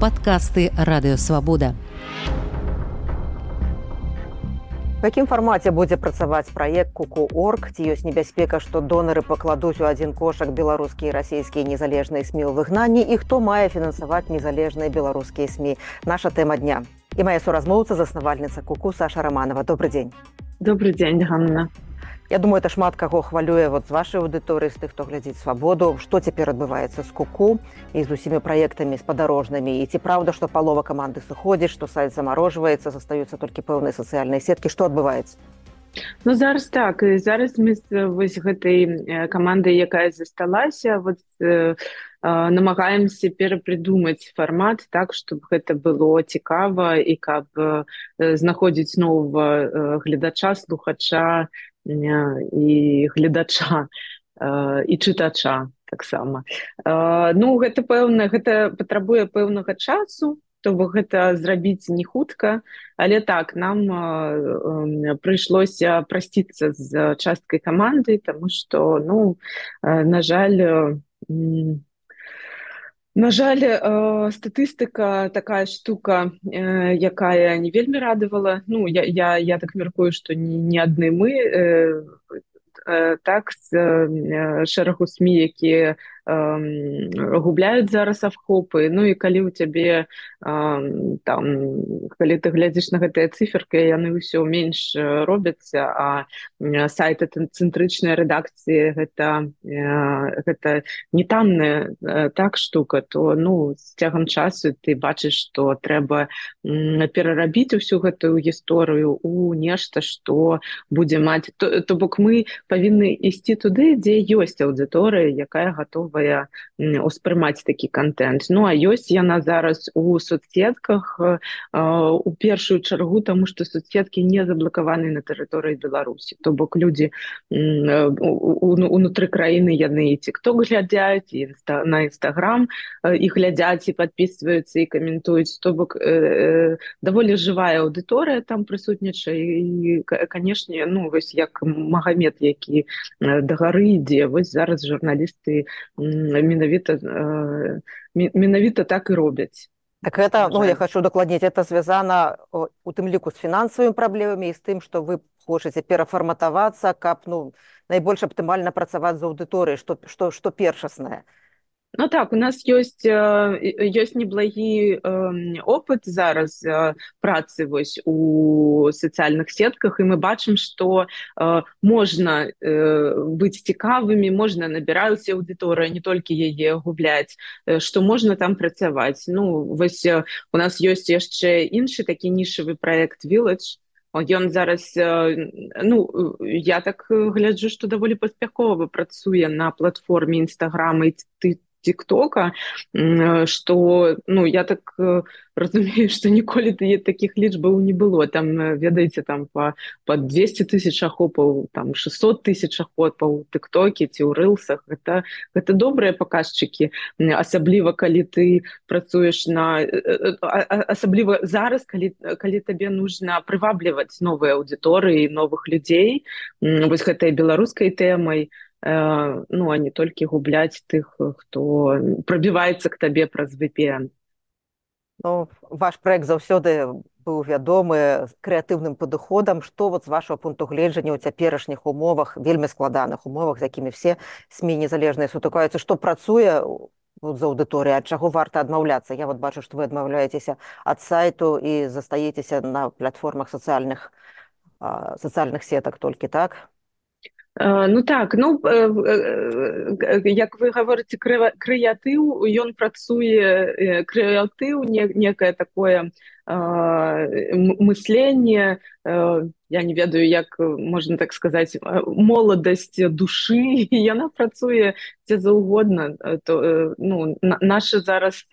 падкасты радыёвабода. У якім фармаце будзе працаваць праект куку-орг ці ёсць небяспека што донары пакладуць у адзін кошак беларускія расійскія незалежныя смі ў выгнанні і хто мае фінансаваць незалежныя беларускія смі наша тэма дня. І мая суразмоўца заснавальніца куку саша романова. Добрый дзень добрый дзень ганна Я думаю это шмат каго хвалюе вот з вашай аўдыторыі з тых хто глядзіць свабоду што цяпер адбываецца з куку і з усімі праектамі спадарожнымі. І ці праўда што палова каманды сыходзіць што сайт замарожваецца застаюцца толькі пэўныя сацыяльныя сеткі? Што адбываецца? Ну зараз так. І зараз мы вось гэтай камандай якая засталася вот э, намагаемся перапрыдумаць фармат так чтобы гэта было цікава і каб знаходзіць нового гледача слухача і гледача і чытача таксама. Ну гэта пэўна гэта патрабуе пэўнага часу то бок гэта зрабіць не хутка але так нам прыйшлося прасціцца з часткай каманды тому что ну на жаль не На жаль, э, статыстыка такая штука, э, якая не вельмі радавала. Ну, я, я, я так мяркую, што не, не адны мы э, э, так з э, шэрагу СМ, якія губляюць зараз авхопы ну і калі ў цябе там калі ты глядзіш на гэтыя циферка яны ўсё менш робяцца а сайты цэнтрычнай рэдакцыі гэта гэта не танная так штука то ну з цягам часу ты бачыш што трэба перарабіць усю гэтую гісторыю у нешта што будзе маць. То бок мы павінны ісці туды дзе ёсць аўдыторыя якая готова гатовая успрымаць такі контент. Ну а ёсць яна зараз у соцсетках у першую чаргу тому что соцсеткі не заблокаваны на тэрыторыі беларусі то бок людзі унутры краіны яны і тикток глядзяць і на нстаграм і глядзяць і подписываются і каментуюць то бок даволі жывая аўдыторыя там прысутнічае і канешне ну вось як магамед які да гары ідзе вось зараз журналісты менавіта э, менавіта так і робяць так это ну я хочу дакладнець это звязана у тым ліку з фінансавымі праблемамі і з тым што вы хочаце перафарматавацца каб ну найбольш аптымальна працаваць з аўдыторыяй што што што першаснае Ну так у нас ёсць ёсць неблагі опыт зараз працы вось у сацыяльных сетках і мы бачым што можна быць цікавымі можна набіраюцца аўдыторыя не толькі яе губляць што можна там працаваць. Ну вось у нас ёсць яшчэ іншы такі нішавы проект village ён зараз ну я так гляджу што даволі паспяхова працуе на платформе нстаграма ты тиктока что ну я так э, разумею что ніколі ты таких лічбаў не было. Там э, ведаеце там по по 200 тысяч ахопаў там 600 тысяч ахопаў тыктоке ці ў рылсах это гэта добрыя паказчыкі асабліва калі ты працуеш на э, асабліва зараз калі калі табе нужно прывабліваць новыя аўдыторыі новых людзей вось гэтай беларускай тэмай то Э, ну а не толькі губляць тых хто прабіваецца к табе праз VPN ну, ваш проект заўсёды быў вядомы крэатыўным падыходам што вот з вашего пункту гледжання ў цяперашніх умовах вельмі складаных умовах з якімі все сМ незалежныя сутыкаюцца што працуе з аўдыторыі ад чаго варта адмаўляцца я вот бачу што вы адмаўляецеся ад сайту і застаецеся на платформах сацыяльных сацыяльных сетак толькі так Ну так ну як вы гаворыце крэатыў ён працуе крэатыў некае такое мысленне я не ведаю як можна так сказаць моладасць душы яна працуе дзе заўгодна то ну наша зараз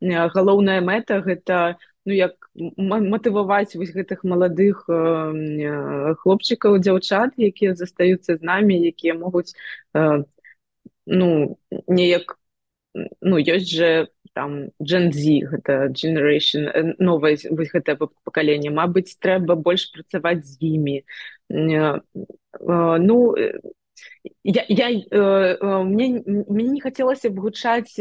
галоўная мэта гэта ну як матываваць вось гэтых маладых э, хлопчыкаў дзяўчат якія застаюцца з намі якія могуць э, ну неяк ну ёсць же там джензі гэта generation вось гэтае пакаленне. Мабыць трэба больш працаваць з імі. Э, ну я, я мне мне не хацелася б гучаць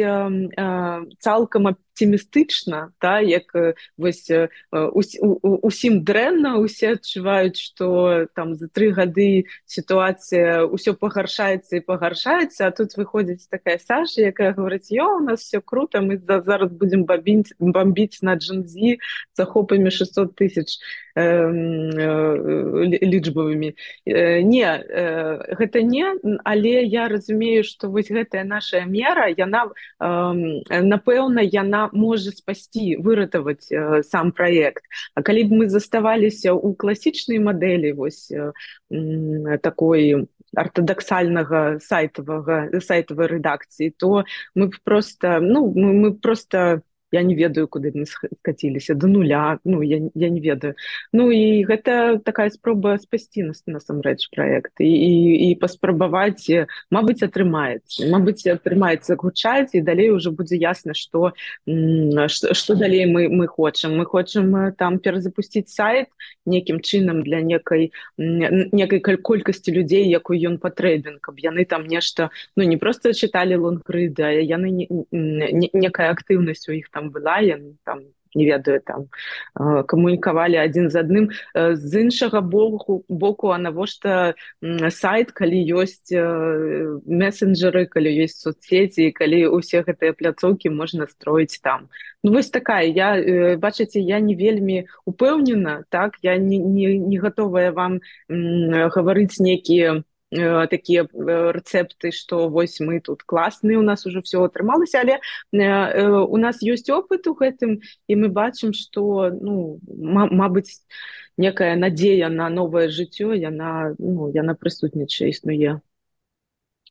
цалкам аптымістычна та як вось усім дрэнна усе адчуваюць што там за тры гады сітуацыя ўсё пагаршаецца і пагаршаецца а тут выходзіць такая Саша якая говорыць ё у нас все круто мы зараз будзем бабіць бомбіць на джинзі захопамі 600 тысяч лічбавымі не гэта не але я разумею что вось гэтая наша мера яна напэўна яна можа спасти выратаваць сам проект А калі б мы заставаліся у класічнай мадэлі вось такой ортодоксальнага сайтавага сайтавай рэдакцыі то мы б просто ну мы, мы просто я не ведаю куды мы скаціліся до нуля ну я, я не ведаю. Ну і гэта такая спроба спасці нас насамрэч проект. І, і, і паспрабаваць Мабыць атрымаецца Мабыць атрымаецца гучаць і далей уже будзе ясна что что далей мы мы хочам мы хочам там перазапусціць сайт некім чынам для некай некай колькасці людзей якую ён патрэбен каб яны там нешта ну не просто чыталі лонгрыда яны не, не, некая актыўнасць у іх там там была я там не ведаю там камунікавалі адзін з адным з іншага боку боку а навошта сайт калі ёсць месенджеры калі ёсць соцсеці калі усе гэтыя пляцоўкі можна строіць там. Ну вось такая. Я бачыце я не вельмі упэўнена так? Я не, не, не гатовая вам гаварыць некія Э, такія э, рэцэпты што вось мы тут класныя у нас уже все атрымалася але э, у нас ёсць опыт у гэтым і мы бачым што ну мабыць некая надзея на новае жыццё яна ну, яна прысутнічае існуе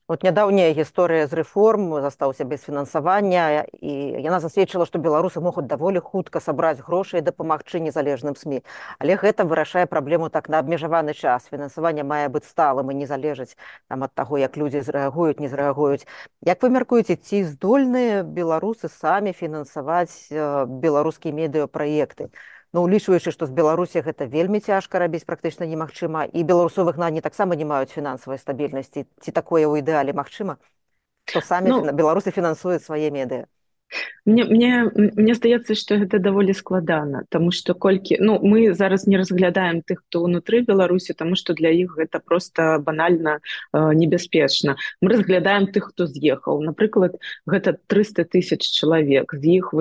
Вот нядаўняя гісторыя з рэформ застаўся без фінансавання і яна засведчыла, што беларусы могуць даволі хутка сабраць грошы і дапамагчы незалежным сМ. Але гэта вырашае праблему так на абмежаваны час. Фінансаванне мае быць сталым і не залежыць там ад таго, як людзі зрэагуюць, не зрэагуюць. Як вы мяркуеце, ці здольныя беларусы самі фінансаваць беларускія медыапраекты? Ну, улічваючы, што з Беларусі гэта вельмі цяжка рабіць практычна немагчыма і беларусовых на не таксама не маюць фінансавай стабільнасці ці такое ў ідэале магчыма, што самі ну, беларусы фінансуюць свае медыа. Мне, мне, мне здаецца, што гэта даволі складана, Таму што колькі ну, мы зараз не разглядаем тых, хто ўнутры Беларусі, таму што для іх гэта проста банальна э, небяспечна. Мы разглядаем тых, хто з'ехаў. Напрыклад, гэта 300 тысяч чалавек з іх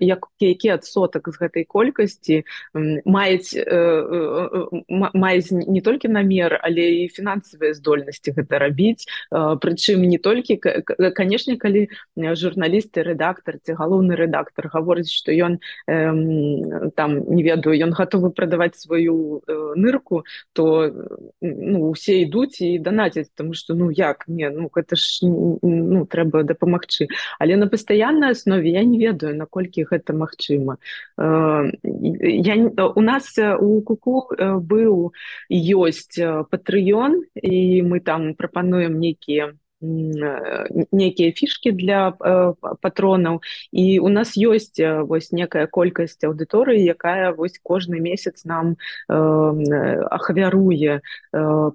як, які адсотак з гэтай колькасці маюць, э, э, маюць не толькі намер, але і фінансавыя здольнасці гэта рабіць. Э, Прычым не толькі канешне, калі журналісты рэдактор ці галоўны рэдактор гаворыць што ён э, там не ведаю ён гатовы прадаваць сваю э, нырку то ну усе ідуць і данаціць тому что ну як? Не ну гэта ж ну трэба дапамагчы але на пастаяннай аснове я не ведаю наколькі гэта магчыма э, я у нас у куку быў ёсць патрыён і мы там прапануем нейкія некія фішки для э, патронаў і у нас ёсць вось некая колькасць аўдыторыі якая вось кожны месяц нам э, ахвяруе э,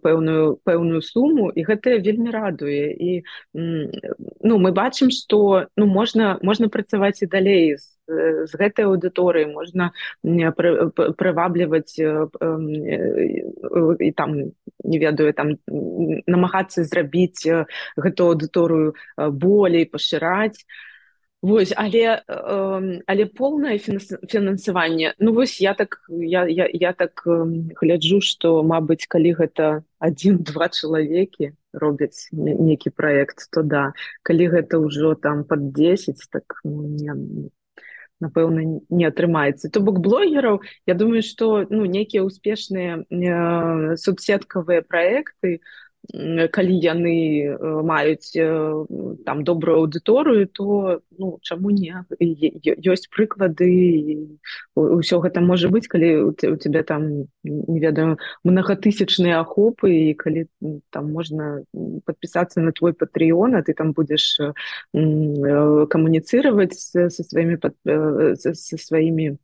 пэўную пэўную суму і гэта вельмі радуе. І ну мы бачым что ну можна можна працаваць і далей з з гэтай аўдыторыі можна прывабліваць і там не ведаю там намагацца зрабіць гэту аўдыторыю болей пашыраць. Вось але але полное фінансаванне. Ну вось я так я, я, я так гляджу что Мабыць калі гэта один-два чалавекі робяць некі проект то да. Калі гэта ўжо там под 10 так ну, не, напэўна не атрымаецца. То бок блогераў я думаю что ну нейкія ўспешныя э, субсеткавыя проекты калі яны маюць там добрую аўдыторыю то ну чаму не ёсць прыклады ўсё гэта можа быць калі у тебя там не ведаю многотысячныя ахопы і калі там можна подпісацца на твой патрыён а ты там будзеш камуніцировать со сваімі со сваімі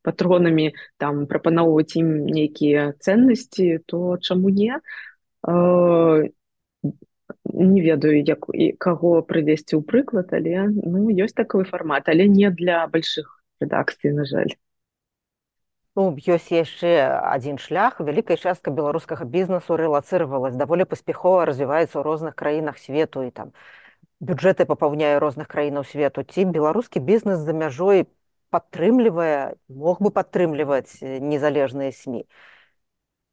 патронамі там прапаноўваць ім нейкія ценнасці то чаму не Э, не ведаю як і каго прывесці ў прыклад але ну ёсць такой фармат але не для больших рэдакцый на жаль. Ну, ёсць яшчэ адзін шлях вялікая частка беларускага бізнесу рэлацыравалась даволі паспяхова развіваецца ў розных краінах свету і там бюджэты папаўняе розных краінаў свету ці беларускі бізнес за мяжой падтрымлівае мог бы падтрымліваць незалежныя сМ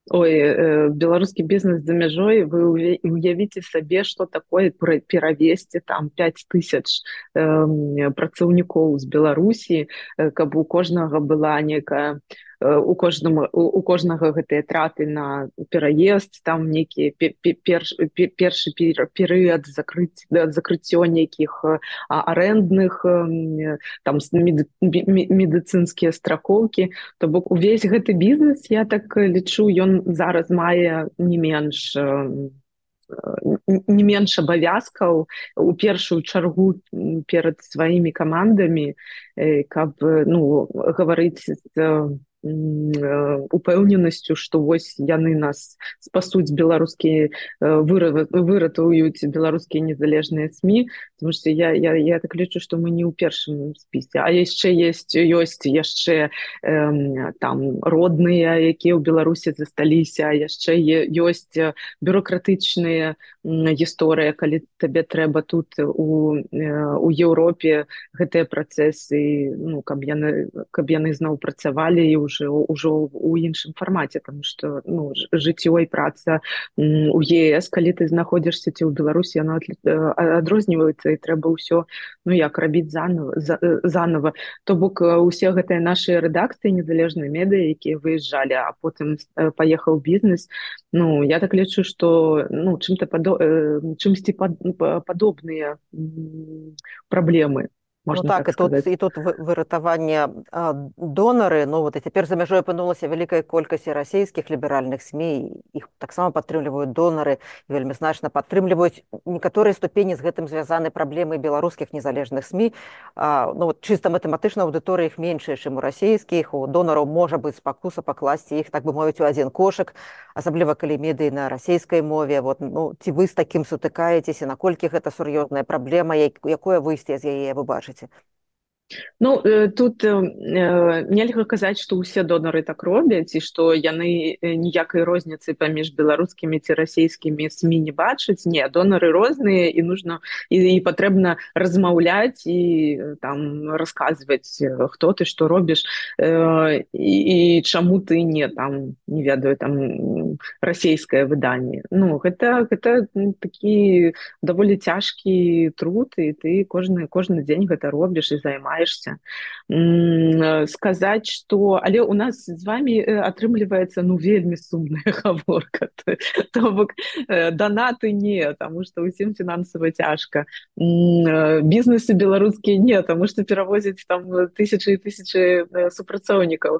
Ой, э, беларускі бізнес за мяжой вы уявіце сабе что такое перавесці там 5 тысяч э, працаўнікоў з беларусі каб у кожнага была некая у кожнаму у кожнага гэтыя траты на пераезд там нейкі перш, першы перыяд закрыць закрыццё нейкіх арэндных там медыцынскія страхоўкі. То бок увесь гэты бізнес я так лічу ён зараз мае не менш не менш абавязкаў у першую чаргу перад сваімі камандамі каб ну гаварыць з упэўненасцю што вось яны нас спасуць беларускія выратуюць беларускія незалежныя сМ потому что я, я, я так лічу што мы не ў першым спісе а яшчэ есть ёсць яшчэ э, там родныя якія ў беларусі засталіся яшчэ ёсць бюрократычныя гісторыя калі табе трэба тут у у Еўропе гэтыя працэсы ну каб яны каб яны зноў працавалі і ўжо уже ўжо у іншым фармаце там что ну жыццё і праца у ЕС калі ты знаходзішся ці ў беларусі яно адрозніваецца і трэба ўсё ну як рабіць заново заново. То бок усе гэтыя наши рэдакцыі незалежныя медыа якія выязджалі а потым паехаў бізнес ну я так лічу что ну чым-то падо чымсьці падобныя праблемы Можна ну, так, так і тут і тут выратаванне донары ну вот і цяпер за мяжой апынулася вялікая колькасць расійскіх ліберальных сМ іх таксама падтрымліваюць донары вельмі значна падтрымліваюць некаторыя ступені з гэтым звязаны праблемы беларускіх незалежных сМ ну вот чыста матэматычна аўдыторыя іх меншая чым у расійскіх у донараў можа быць спакуса пакласці іх так бы мовіць у адзін кошык асабліва калі медыі на расійскай мове. Вот ну ці вы з такім сутыкаецеся наколькі гэта сур'ёзная праблема якое выйсце з яе вы бачыце бачыце Ну э, тут э, э, нельга казаць што ўсе донары так робяць і што яны ніякай розніцы паміж беларускімі ці расійскімі сМ не бачаць не донары розныя і нужно і, і патрэбна размаўляць і там расказваць хто ты што робіш і, і чаму ты не там не ведаю там расійскае выданне Ну гэта гэта такі даволі цяжкі труд і ты кожны кожны дзень гэта робіш і займаешь займаешься сказаць что але у нас з вами атрымліваецца ну вельмі сумная гаворка то бок донаты не тому что усім фінансава цяжка бізнесы беларускія не тому что перавозіць там тысячи і тысячи супрацоўнікаў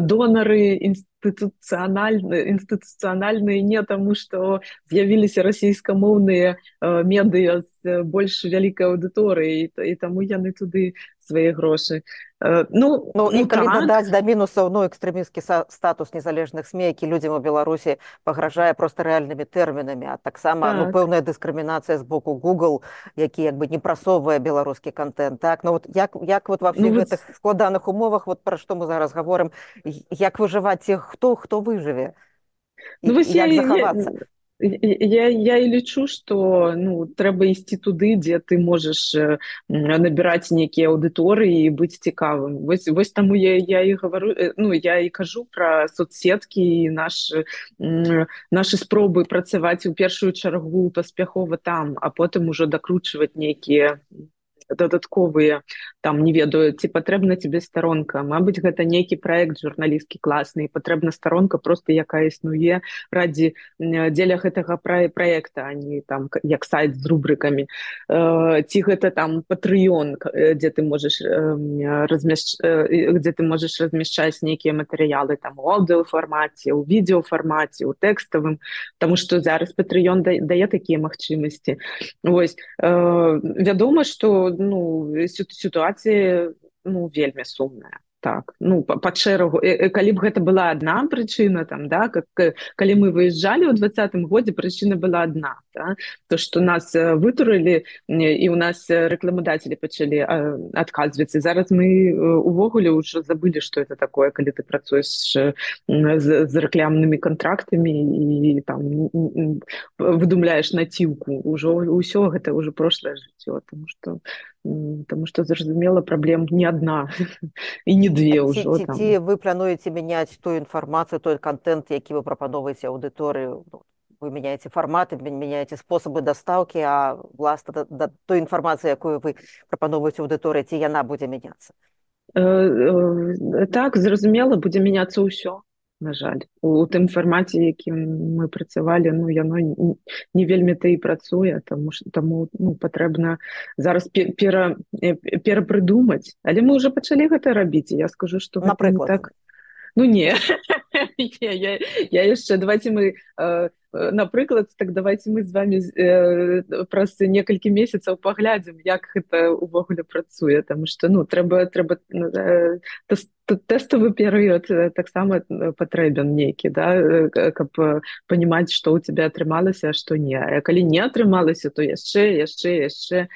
донары інститут інстытуцыянальны інстытуцыянальныя не таму што з'явіліся расійскамоўныя э, медыя з больш вялікай аўдыторыі і таму яны туды свае грошы ну ну, ну калі так. дадаць да мінусаў ну экстрэмісцкі статус незалежных сме які людзям у беларусі пагражае просто рэальнымі тэрмінамі а таксама ну, так. ну, пэўная дыскрымінацыя з боку google які як бы не прасоўвае беларускі контент так ну вот як як вот во ну, гэтых вот... складаных умовах вот пра што мы зараз гаворым як выжываць іх хто хто выжыве ну, як захавацца я я, я і лічу что ну трэба ісці туды дзе ты можаш набіраць нейкія аўдыторыі і быць цікавым вось вось таму я я і гавару ну я і кажу пра соцсеткі і наш наши спробы працаваць у першую чаргу паспяхова там а потым ужо дакручваць нейкія дадатковыя там не ведаю ці патрэбна тебе старонка Мабыць гэта нейкі проект журналісткі класны патрэбна старонка просто якая існуе ради дзеля гэтага пра проекта они там як сайт з рубрыкамі. Э, ці гэта там патрыён дзе ты можаш э, размяш э, где ты можаш размяшчаць нейкія матэрыялы там у аўдыофармаце у відеофармаце у тэкставым. Тому что зараз патрыён дае такія магчымасці. Вось вядома что ну сітуацыя ну вельмі сумная. Так ну па шэрагу калі б гэта была адна прычына там да как калі мы выязджалі ў двадцатым годзе прычына была адна да? то что нас вытурылі і у нас рэкламадатели пачалі адказвацца зараз мы увогуле ўжо забылі что это такое калі ты працуеш з, з рэклямнымі контрактамі і там выдумляешь націўку ўжо ўсё гэта ўжо прошлое жыццё тому что Таму што зразумела праблем не адна і не две ўжо ці, ці вы плануеце мяняць тую інфармацыю той контент які вы прапановаеце аўдыторыю ну, вы мяняеце фарматы мяняеце спосабы дастаўкі а власна да, да той інфармацыі якую вы прапановаеце аўдыторыі ці яна будзе мяняцца э, э, так зразумела будзе мяняцца ўсё на жаль. У тым фармаце якім мы працавалі ну яно не вельмі ты і працуе тому что таму ну патрэбна зараз пера перапрыдумаць але мы уже пачалі гэта рабіць я скажу что напрыклад. так. Ну не я, я, я яшчэ давайте мы э, Э, напрыклад так давайте мы з вами э, праз некалькі месяцаў паглядзім як гэта увогуле працуе там что ну трэба трэба э, тэставы перыяд э, таксама э, патрэбен нейкі да каб панимаць что у тебя атрымалася что не. А калі не атрымалася то яшчэ яшчэ яшчэ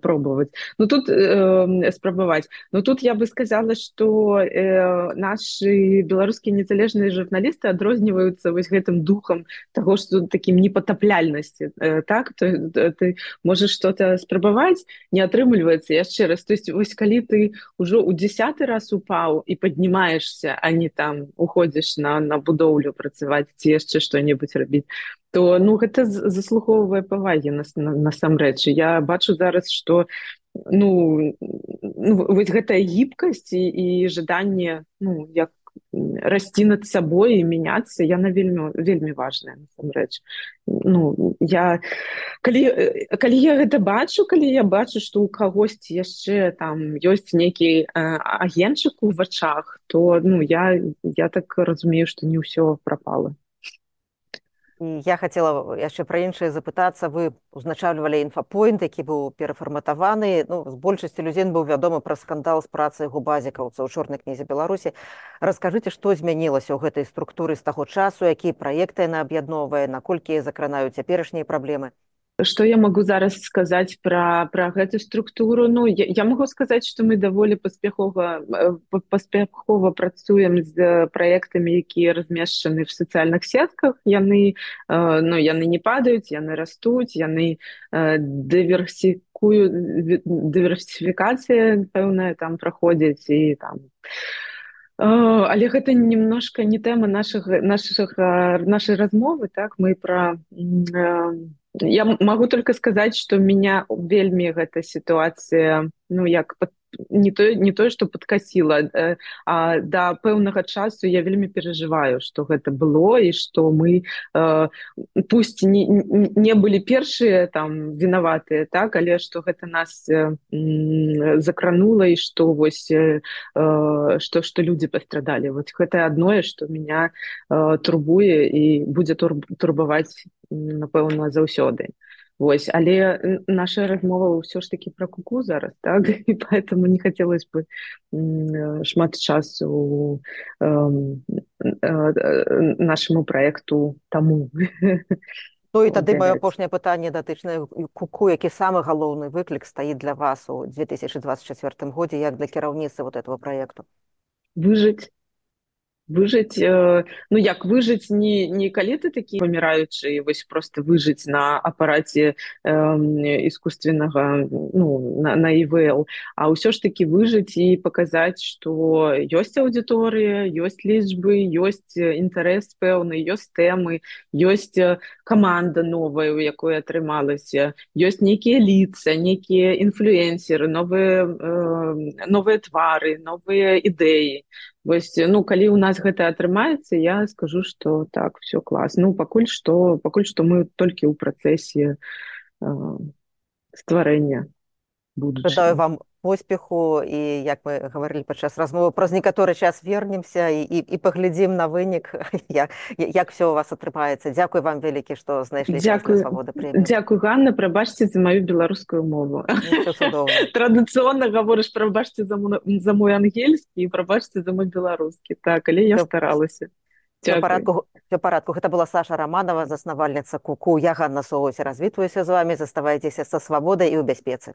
пробовать. Ну тут э, спрабаваць но тут я бы сказала что э, наши беларускія незалежныя журналісты адрозніваюцца вось гэтым духам того что таким непотапляльнасці э, так? То ты можешь что-то спрабаваць не атрымліваецца яшчэ раз то есть вось калі ты ўжо у десятый раз упаў і поднимаешься а не там уходишь на на будоўлю працаваць ці яшчэ что-нибудь рабіць то ну гэта заслухоўвае павагі нас насамрэч. Я бачу зараз что ну, ну вось гэтая гібкасць і, і жаданне ну як расці над сабой і мяняцца яна вельмі вельмі важная насамрэч. Ну я калі калі я гэта бачу калі я бачу што у кагосьці яшчэ там ёсць нейкі агенчык у вачах то ну я я так разумею што не ўсё прапала І я хацела яшчэ пра іншае запытацца вы узначальвалі інфапоінт які быў перафарматаваны ну з большасці людзей быў вядомы пра скандал з працай губазікаўца ў чорнай кнізе беларусі раскажыце што змянілася ў гэтай структуры з таго часу якія праекты яна аб'ядноўвае наколькі закранаюць цяперашнія праблемы что я могу зараз сказать про про гэту структуру? Ну я, я могу сказать что мы даволі паспяхова э, паспяхова працуем з проектами якія размешчаны в социальных сетках. Яны э, ну яны не падаюць яны растуць яны э, дыверсікую дыверсіфікацыя пэўная там праходзіць і там але гэта немножко не тэма наших наших нашай размовы так? Мы про я могу только сказать что меня вельмі гэта ситуация ну як под не то не тое что подкасіла э, а да пэўнага часу я вельмі переживаю что гэта было і что мы э, пусть не, не былі першыя там вінаватыя так але что гэта нас э, закранула і что вось э, что что люди пострадали вот гэта адное что меня э, турбуе і будзе тур, турбаваць напэўна заўсёды Вось, але наша размова ўсё ж таки про куку зараз так? І поэтому не хотелось бы шмат часу э, э, нашаму проекту таму Ну і тады маё апошняе пытанне датычнае куку які самы галоўны выклік стаіць для вас у 2024 годзе як для кіраўніцы вот этого проекту выжыць выжыць э, ну як выжыць не не калі ты такі паміраючы вось просто выжыць на апараце э, искусственнага ну на, на ивл а ўсё ж таки выжыць і паказаць что ёсць аўдыторыя ёсць лічбы ёсць інтарэс пэўны ёсць тэмы ёсць команда новая у якой атрымалася ёсць нейкія лица некія інфлюенсеры новыя э, новыя твары новыя ідэі Вось, ну калі у нас гэта атрымаецца я скажу что так все клас ну пакуль что пакуль что мы толькі ў працэсе э, стварэння буду вам поспеху і як мы гаварылі падчас размовы праз некаторы час вернемся і, і, і паглядзім на вынік як, як все у вас атрымаецца Дякуй вам вялікі што знайшлі свабода Дякую Ганна прабачце за маю беларускую мову. Традыцыйна гаворыш прабачце за, за мой ангельскі і прабачце за мой беларускі так але я старалася парадку все парадку гэта была Саша романова заснавальніца куку я Ганна соусе развітваюся з вами. Заставайцеся са свабодай і ў бяспецы